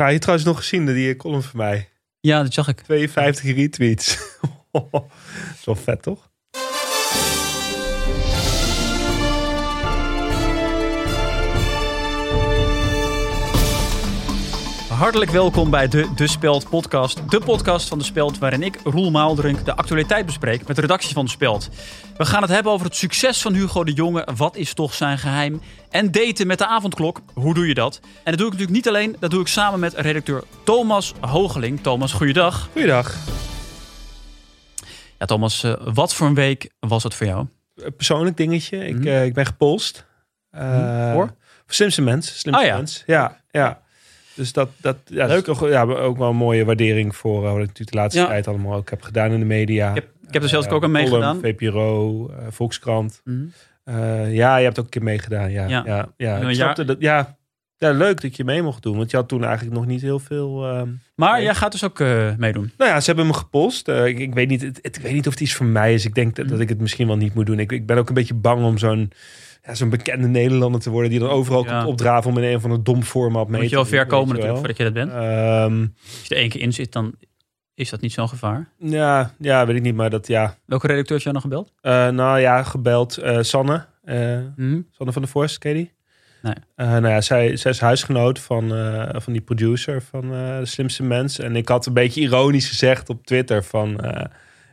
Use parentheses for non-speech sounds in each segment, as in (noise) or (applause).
Klaar, je trouwens nog gezien, die column van mij. Ja, dat zag ik. 52 retweets. (laughs) dat is wel vet, toch? Hartelijk welkom bij de De Speld podcast. De podcast van De Speld waarin ik, Roel Maaldrink, de actualiteit bespreek met de redactie van De Speld. We gaan het hebben over het succes van Hugo de Jonge. Wat is toch zijn geheim? En daten met de avondklok. Hoe doe je dat? En dat doe ik natuurlijk niet alleen. Dat doe ik samen met redacteur Thomas Hogeling. Thomas, goeiedag. Goeiedag. Ja, Thomas, uh, wat voor een week was het voor jou? Een persoonlijk dingetje. Ik, uh, ik ben gepolst. Uh, voor? Slimste mens. Slimste oh, ja. mens. Ja, ja. Dus dat, dat ja, Leuk. Toch, ja, ook wel een mooie waardering voor wat ik de laatste Ja. tijd allemaal ook heb gedaan in de media. Ik heb, ik heb er zelfs Eh, ook aan meegedaan. VPRO, eh, Volkskrant. Mhm. Eh, ja, je hebt ook een keer meegedaan. Ja, Ja. ja. ja, Een Ik jaar- snapte dat, ja. Ja, leuk dat je mee mocht doen. Want je had toen eigenlijk nog niet heel veel... ehm, Maar jij gaat dus ook eh, meedoen. Nou ja, ze hebben me gepolst. Eh, ik, ik, weet niet, het, ik weet niet of het iets voor mij is. Ik denk dat, Mhm. dat ik het misschien wel niet moet doen. Ik, ik ben ook een beetje bang om zo'n ja, zo'n bekende Nederlander te worden... die dan overal Ja. komt opdraven om in een van de dom format mee Moet je wel te ver komen natuurlijk voordat je dat bent. Ehm, Als je er één keer in zit, dan is dat niet zo'n gevaar. ja, ja, weet ik niet. Maar dat, ja... Welke redacteur heb je nog gebeld? Eh, nou ja, gebeld Sanne. Mhm. Sanne van der ken je die? Nee. Eh, nou ja, zij, zij is huisgenoot van, eh, van die producer van eh, De Slimste Mens. En ik had een beetje ironisch gezegd op Twitter van...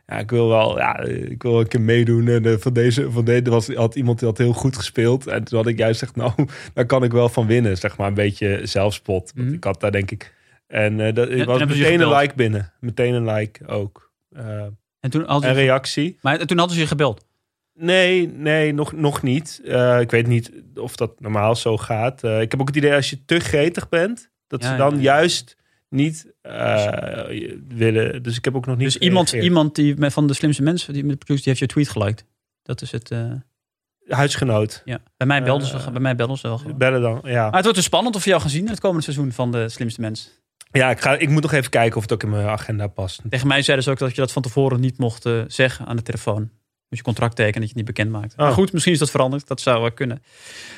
ja, ik wil wel, ja, ik wil een keer meedoen. En van deze, van deze was, had iemand die had heel goed gespeeld. En toen had ik juist gezegd, nou, (laughs) daar kan ik wel van winnen. Zeg maar een beetje zelfspot. Want Mhm. ik had daar denk ik... En eh dat en was meteen een like binnen. Meteen een like ook. En toen hadden en reactie. maar toen hadden ze je gebeld. Nee, nee, nog, nog niet. Eh, ik weet niet of dat normaal zo gaat. Eh, ik heb ook het idee als je te gretig bent, dat Ja, ze dan ja, ja. juist niet eh, willen. Dus ik heb ook nog niet. Dus iemand, iemand die met van de slimste mensen, die met die heeft je tweet geliked. Dat is het. Huisgenoot. ja. Bij mij belden ze, bij mij belden ze wel gewoon. Bellen dan. Ja, Maar het wordt dus spannend of je jou gaan zien het komende seizoen van de slimste mens. ja ik, ga, ik moet nog even kijken of het ook in mijn agenda past. Tegen mij zeiden ze ook dat je dat van tevoren niet mocht zeggen aan de telefoon. Moet je contract tekenen dat je het niet bekend maakt. Maar Oh. goed, misschien is dat veranderd. Dat zou wel kunnen.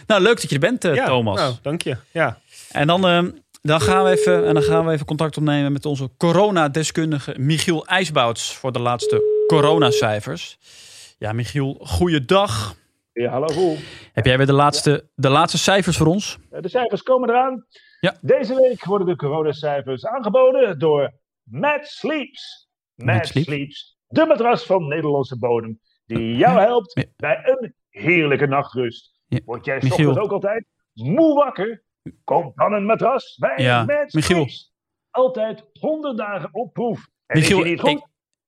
Nou, leuk dat je er bent, eh, ja, Thomas. Nou, dank je. Ja. En dan, eh, dan, gaan we even, en dan gaan we even contact opnemen met onze coronadeskundige Michiel IJsbouts voor de laatste coronacijfers. Ja, Michiel, goeiedag. Ja, hallo Roel. Heb jij weer de laatste, de laatste cijfers voor ons? De cijfers komen eraan. Ja. Deze week worden de coronacijfers aangeboden door Mad Sleeps. Mad, Mad Sleeps? Sleeps, de matras van Nederlandse bodem, die jou helpt bij een heerlijke nachtrust. Word jij ochtends ook altijd moe wakker? Koop dan een matras bij Ja, Mad Michiel. Altijd 100 dagen op proef. En Michiel, niet goed,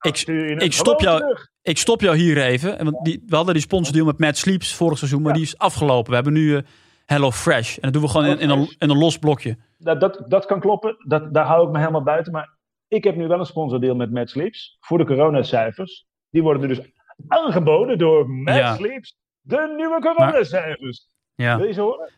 ik- ik- ik stop jou- terug. Ik stop jou hier even. Want die, we hadden die sponsordeal met Mad Sleeps vorig seizoen, maar Ja. die is afgelopen. We hebben nu eh, Hello Fresh. En dat doen we gewoon in, in, een, HelloFresh. in een los blokje. Dat, dat, dat kan kloppen, dat, daar hou ik me helemaal buiten. Maar ik heb nu wel een sponsordeal met Mad Sleeps voor de coronacijfers. Die worden nu dus aangeboden door Mad Ja. Sleeps, de nieuwe coronacijfers. Ja. Wil je ze horen?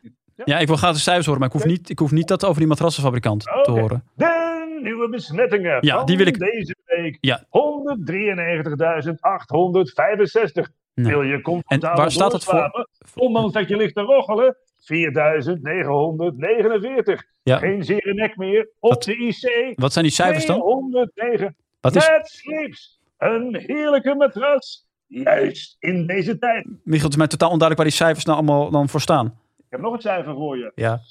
ja, ik wil graag de cijfers horen, maar ik hoef niet, ik hoef niet dat over die matrassenfabrikant te horen. De nieuwe besmettingen Ja, van die wil ik- deze week. Ja. 193.865. Nee. Wil je comfortabel En waar staat dat voor? Ondanks dat je ligt te roggelen. 4.949. Ja. Geen zere nek meer op Wat- de IC. Wat zijn die cijfers dan? 209. Wat is, Mad Sleeps. Een heerlijke matras. Juist in deze tijd. Michiel, het is mij totaal onduidelijk waar die cijfers nou allemaal dan voor staan. Ik heb nog een cijfer voor je. Ja.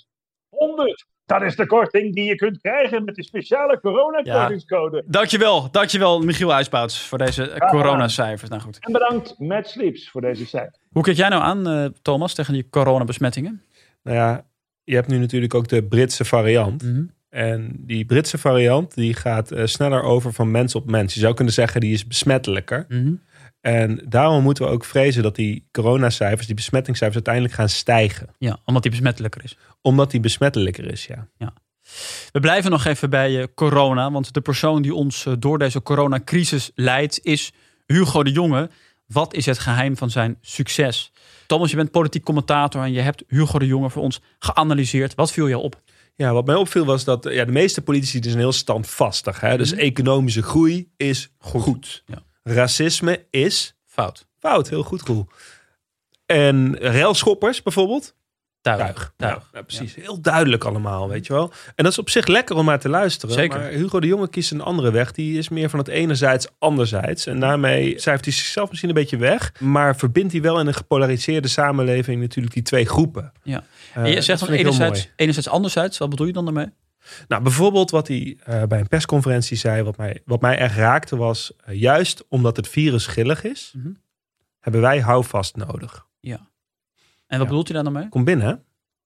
100. Dat is de korting die je kunt krijgen met de speciale coronakortingscode. Dankjewel, dankjewel Michiel IJsbouts voor deze coronacijfers. Nou goed. En bedankt Mad Sleeps voor deze cijfer. Hoe kijk jij nou aan, eh, Thomas, tegen die coronabesmettingen? Nou ja, je hebt nu natuurlijk ook de Britse variant. Mhm. En die Britse variant die gaat eh, sneller over van mens op mens. Je zou kunnen zeggen die is besmettelijker. Mhm. En daarom moeten we ook vrezen dat die coronacijfers, die besmettingscijfers uiteindelijk gaan stijgen. Ja, omdat die besmettelijker is. Omdat die besmettelijker is, ja. We blijven nog even bij eh, corona, want de persoon die ons eh, door deze coronacrisis leidt is Hugo de Jonge. Wat is het geheim van zijn succes? Thomas, je bent politiek commentator en je hebt Hugo de Jonge voor ons geanalyseerd. Wat viel jou op? Ja, wat mij opviel was dat ja, de meeste politici zijn heel standvastig. Hè? Dus economische groei is goed. Ja. Racisme is Fout. fout. Heel goed, Roel. En railschoppers bijvoorbeeld. Tuig. tuig. Tuig. Ja, ja, precies. Heel duidelijk allemaal, weet je wel. En dat is op zich lekker om naar te luisteren. Zeker. Maar Hugo de Jonge kiest een andere weg. Die is meer van het enerzijds anderzijds. En daarmee cijfert hij zichzelf misschien een beetje weg. Maar verbindt hij wel in een gepolariseerde samenleving natuurlijk die twee groepen. Ja. Eh, En je zegt van enerzijds, enerzijds, anderzijds. Wat bedoel je dan daarmee? Nou, bijvoorbeeld wat hij eh, bij een persconferentie zei, wat mij, wat mij echt raakte, was eh, juist omdat het virus gillig is, Mhm. hebben wij houvast nodig. En wat Ja. bedoelt hij daar dan mee? Kom binnen, hè?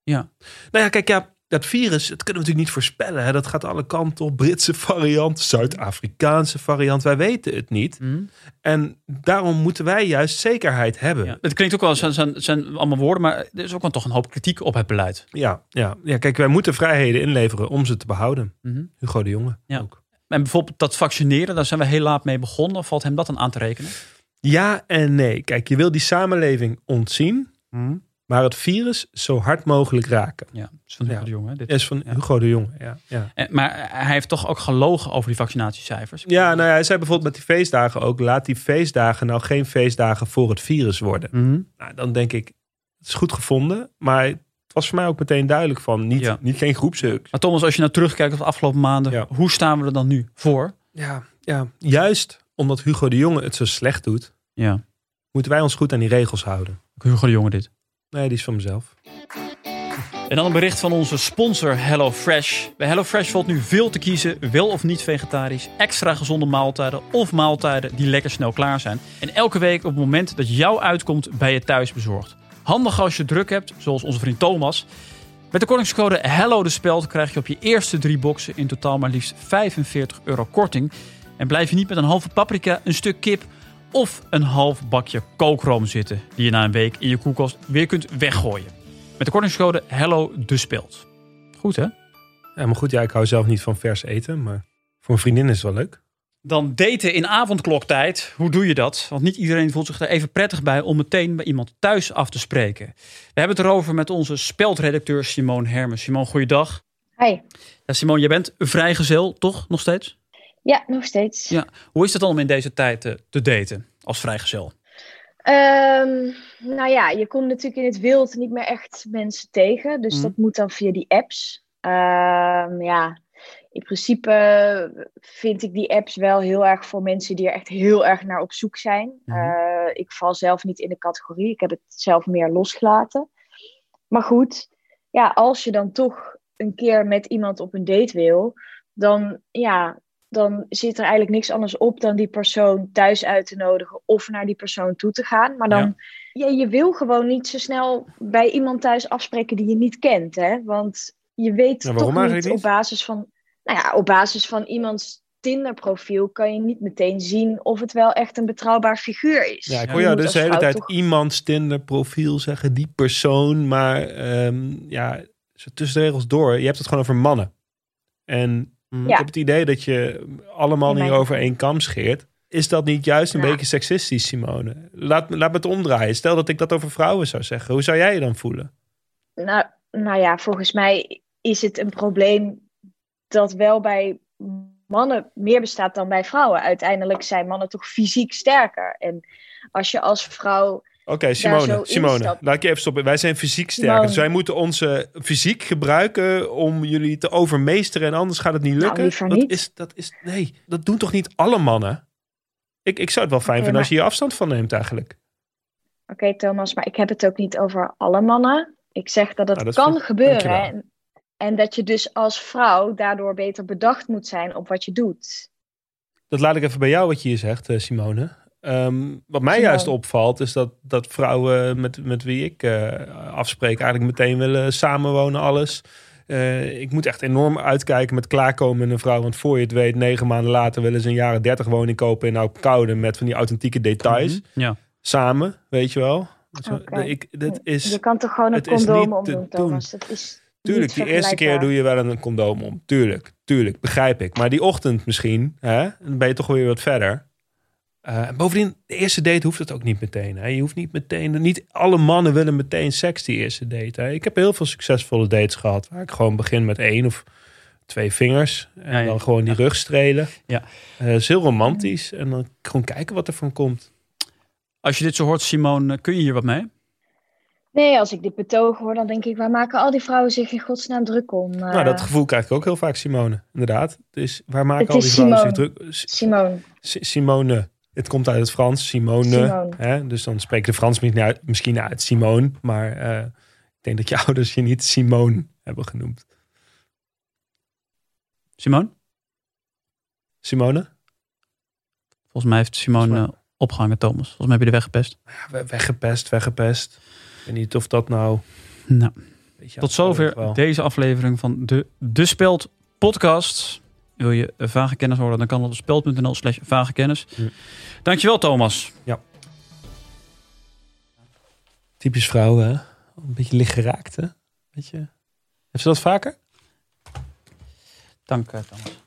Ja. Nou ja, kijk, ja, dat virus, dat kunnen we natuurlijk niet voorspellen. Hè? Dat gaat alle kanten op. Britse variant, Zuid-Afrikaanse variant. Wij weten het niet. Mhm. En daarom moeten wij juist zekerheid hebben. Ja. Ja, Het klinkt ook wel, zijn, zijn, zijn allemaal woorden, maar er is ook wel toch een hoop kritiek op het beleid. ja, ja. kijk, wij moeten vrijheden inleveren om ze te behouden. Mhm. Hugo de Jonge Ja. ook. En bijvoorbeeld dat vaccineren, daar zijn we heel laat mee begonnen. Valt hem dat dan aan te rekenen? Ja en nee. Kijk, je wil die samenleving ontzien, maar het virus zo hard mogelijk raken. Ja, is van Hugo Ja. de Jonge. Dit. is van Ja. Hugo de Jonge. Ja, ja. Eh, Maar hij heeft toch ook gelogen over die vaccinatiecijfers? ja, nou ja, hij zei bijvoorbeeld met die feestdagen ook: laat die feestdagen nou geen feestdagen voor het virus worden. Mhm. Nou, dan denk ik, het is goed gevonden, maar het was voor mij ook meteen duidelijk van niet, Ja. niet geen groepsuk. Maar Thomas, als je nou terugkijkt op de afgelopen maanden, hoe staan we er dan nu voor? Ja, ja, juist omdat Hugo de Jonge het zo slecht doet, Ja, moeten wij ons goed aan die regels houden. Hugo de Jonge dit. Nee, die is van mezelf. En dan een bericht van onze sponsor HelloFresh. Bij HelloFresh valt nu veel te kiezen, wel of niet vegetarisch, extra gezonde maaltijden of maaltijden die lekker snel klaar zijn. En elke week op het moment dat jou uitkomt bij je thuis bezorgd. Handig als je druk hebt, zoals onze vriend Thomas. Met de kortingscode HELLO de speld krijg je op je eerste drie boxen in totaal maar liefst 45 euro korting. En blijf je niet met een halve paprika, een stuk kip of een half bakje kookroom zitten, die je na een week in je koelkast weer kunt weggooien. Met de kortingscode HELLO de speld. Goed hè? Ja, maar goed, ja, ik hou zelf niet van vers eten, maar voor een vriendin is het wel leuk. Dan daten in avondkloktijd. Hoe doe je dat? Want niet iedereen voelt zich er even prettig bij om meteen bij iemand thuis af te spreken. We hebben het erover met onze speldredacteur Simone Hermes. Simone, goeiedag. Hi. Ja, Simone, jij bent vrijgezel, toch? Nog steeds? Ja, nog steeds. Ja. Hoe is het dan om in deze tijd eh, te daten als vrijgezel? Ehm, nou ja, je komt natuurlijk in het wild niet meer echt mensen tegen. Dus Mhm. dat moet dan via die apps. Ehm, ja, in principe vind ik die apps wel heel erg voor mensen die er echt heel erg naar op zoek zijn. Mhm. Eh, ik val zelf niet in de categorie. Ik heb het zelf meer losgelaten. Maar goed, ja, als je dan toch een keer met iemand op een date wil, dan ja, dan zit er eigenlijk niks anders op dan die persoon thuis uit te nodigen of naar die persoon toe te gaan. Maar dan, ja. je wil gewoon niet zo snel bij iemand thuis afspreken die je niet kent, hè? Want je weet toch niet, eigenlijk op basis van, nou ja, op basis van iemands Tinder-profiel kan je niet meteen zien of het wel echt een betrouwbaar figuur is. Ja, ik hoor jou dus de hele tijd toch- iemands Tinder profiel zeggen, die persoon. Maar ehm, ja, tussen de regels door, je hebt het gewoon over mannen. En ik Ja. heb het idee dat je allemaal niet over één kam scheert. Is dat niet juist een Ja. beetje seksistisch, Simone? Laat, me- laat me het omdraaien. Stel dat ik dat over vrouwen zou zeggen. Hoe zou jij je dan voelen? Nou, nou ja, volgens mij is het een probleem dat wel bij mannen meer bestaat dan bij vrouwen. Uiteindelijk zijn mannen toch fysiek sterker. En als je als vrouw. Oké, Simone, Simone, laat ik je even stoppen. Wij zijn fysiek sterker. Simone. Dus wij moeten onze fysiek gebruiken om jullie te overmeesteren. En anders gaat het niet lukken. Nou, liever dat niet. is, dat is, nee, dat doen toch niet alle mannen? Ik, ik zou het wel fijn vinden als je hier afstand van neemt eigenlijk. Oké, Thomas, maar ik heb het ook niet over alle mannen. Ik zeg dat het Nou, dat kan gebeuren. En, en dat je dus als vrouw daardoor beter bedacht moet zijn op wat je doet. Dat laat ik even bij jou wat je hier zegt, eh, Simone. Ehm, wat mij juist opvalt, is dat, dat vrouwen met, met wie ik eh, afspreek eigenlijk meteen willen samenwonen, alles. Eh, ik moet echt enorm uitkijken met klaarkomen met een vrouw. Want voor je het weet, negen maanden later willen ze een jaren dertig woning kopen in Koude met van die authentieke details. Mhm. Ja. Samen, weet je wel. Ik, dit is, Je kan toch gewoon een het is condoom omdoen, doen. Thomas? Dat is Tuurlijk, die eerste keer doe je wel een condoom om. Tuurlijk, tuurlijk, begrijp ik. Maar die ochtend misschien, hè, dan ben je toch weer wat verder. Eh, en bovendien, de eerste date hoeft het ook niet meteen. Hè. Je hoeft niet meteen, niet alle mannen willen meteen seks die eerste date. Hè. Ik heb heel veel succesvolle dates gehad. Waar ik gewoon begin met één of twee vingers. En Ja, ja. dan gewoon die rug strelen. Ja. Eh, is heel romantisch. En dan gewoon kijken wat er van komt. Als je dit zo hoort, Simone, kun je hier wat mee? Nee, als ik dit betoog hoor, dan denk ik, waar maken al die vrouwen zich in godsnaam druk om? Uh, nou, dat gevoel krijg ik ook heel vaak, Simone. Inderdaad. Dus waar maken Het al die vrouwen zich druk? S- Simone. S- Simone. Het komt uit het Frans, Simone. Simone. Hè? Dus dan spreekt de Frans misschien uit, misschien uit Simone. Maar eh, ik denk dat je (laughs) ouders je niet Simone hebben genoemd. Simone? Simone? Volgens mij heeft Simone eh, opgehangen, Thomas. Volgens mij heb je de weg gepest. Ja, we- weggepest, weggepest. Ik weet niet of dat nou... Nou, tot zover deze aflevering van de De Speld podcast. Wil je vage kennis horen, dan kan dat op speld.nl slash vage kennis. Hm. Dankjewel, Thomas. Typisch vrouwen, hè? Een beetje licht geraakt, hè? Weet je? Heeft ze dat vaker? Dank, eh, Thomas.